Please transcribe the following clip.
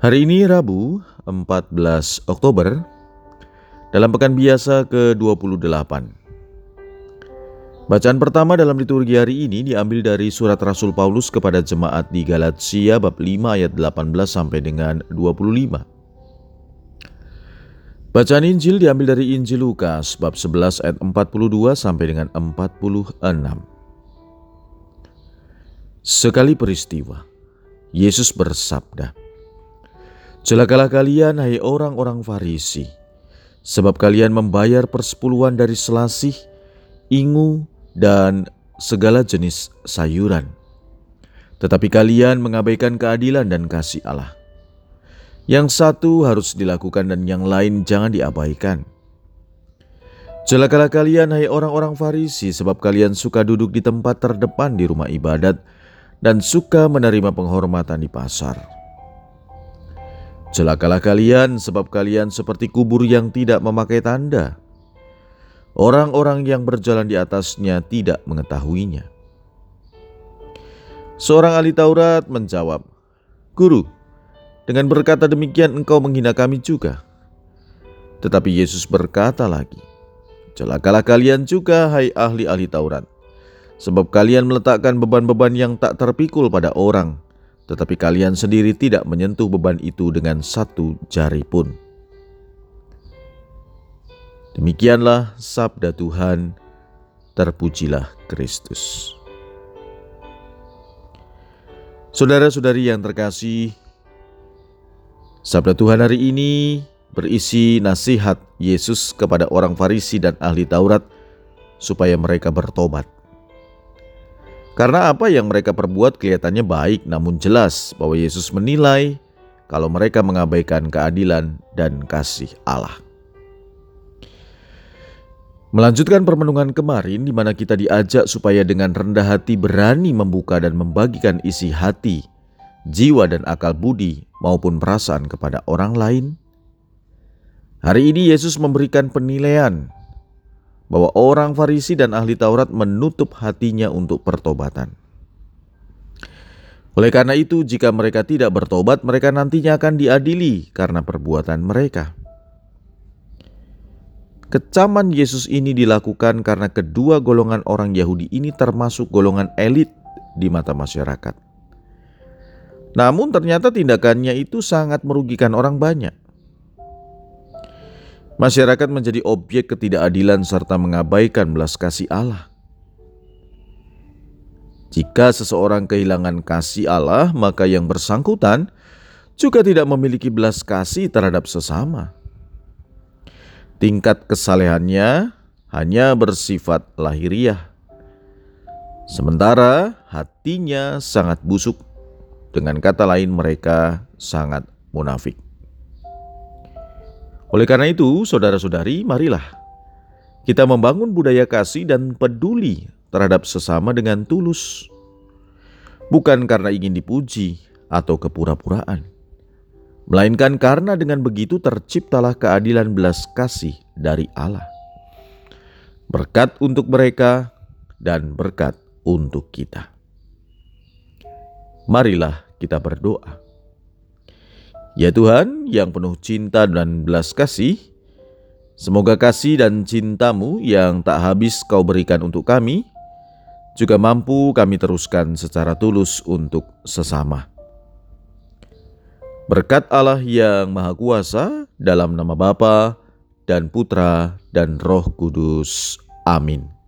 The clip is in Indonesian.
Hari ini Rabu 14 Oktober dalam pekan biasa ke-28. Bacaan pertama dalam liturgi hari ini diambil dari surat Rasul Paulus kepada jemaat di Galatia bab 5 ayat 18 sampai dengan 25. Bacaan Injil diambil dari Injil Lukas bab 11 ayat 42 sampai dengan 46. Sekali peristiwa, Yesus bersabda, Celakalah kalian, hai orang-orang Farisi, sebab kalian membayar persepuluhan dari selasih, ingu, dan segala jenis sayuran. Tetapi kalian mengabaikan keadilan dan kasih Allah. Yang satu harus dilakukan dan yang lain jangan diabaikan. Celakalah kalian, hai orang-orang Farisi, sebab kalian suka duduk di tempat terdepan di rumah ibadat dan suka menerima penghormatan di pasar Celakalah kalian, sebab kalian seperti kubur yang tidak memakai tanda. Orang-orang yang berjalan di atasnya tidak mengetahuinya. Seorang ahli Taurat menjawab, "Guru, dengan berkata demikian engkau menghina kami juga." Tetapi Yesus berkata lagi, "Celakalah kalian juga, hai ahli-ahli Taurat, sebab kalian meletakkan beban-beban yang tak terpikul pada orang." Tetapi kalian sendiri tidak menyentuh beban itu dengan satu jari pun. Demikianlah sabda Tuhan, terpujilah Kristus. Saudara-saudari yang terkasih, sabda Tuhan hari ini berisi nasihat Yesus kepada orang Farisi dan ahli Taurat supaya mereka bertobat. Karena apa yang mereka perbuat kelihatannya baik, namun jelas bahwa Yesus menilai kalau mereka mengabaikan keadilan dan kasih Allah. Melanjutkan permenungan kemarin di mana kita diajak supaya dengan rendah hati berani membuka dan membagikan isi hati, jiwa dan akal budi maupun perasaan kepada orang lain. Hari ini Yesus memberikan penilaian bahwa orang Farisi dan ahli Taurat menutup hatinya untuk pertobatan. Oleh karena itu, jika mereka tidak bertobat, mereka nantinya akan diadili karena perbuatan mereka. Kecaman Yesus ini dilakukan karena kedua golongan orang Yahudi ini termasuk golongan elit di mata masyarakat. Namun, ternyata tindakannya itu sangat merugikan orang banyak. Masyarakat menjadi objek ketidakadilan serta mengabaikan belas kasih Allah. Jika seseorang kehilangan kasih Allah, maka yang bersangkutan juga tidak memiliki belas kasih terhadap sesama. Tingkat kesalehannya hanya bersifat lahiriah. Sementara hatinya sangat busuk. Dengan kata lain mereka sangat munafik. Oleh karena itu, saudara-saudari, marilah kita membangun budaya kasih dan peduli terhadap sesama dengan tulus, bukan karena ingin dipuji atau kepura-puraan, melainkan karena dengan begitu terciptalah keadilan belas kasih dari Allah. Berkat untuk mereka dan berkat untuk kita. Marilah kita berdoa. Ya Tuhan yang penuh cinta dan belas kasih, semoga kasih dan cintamu yang tak habis kau berikan untuk kami, juga mampu kami teruskan secara tulus untuk sesama. Berkat Allah yang Maha Kuasa dalam nama Bapa dan Putra dan Roh Kudus. Amin.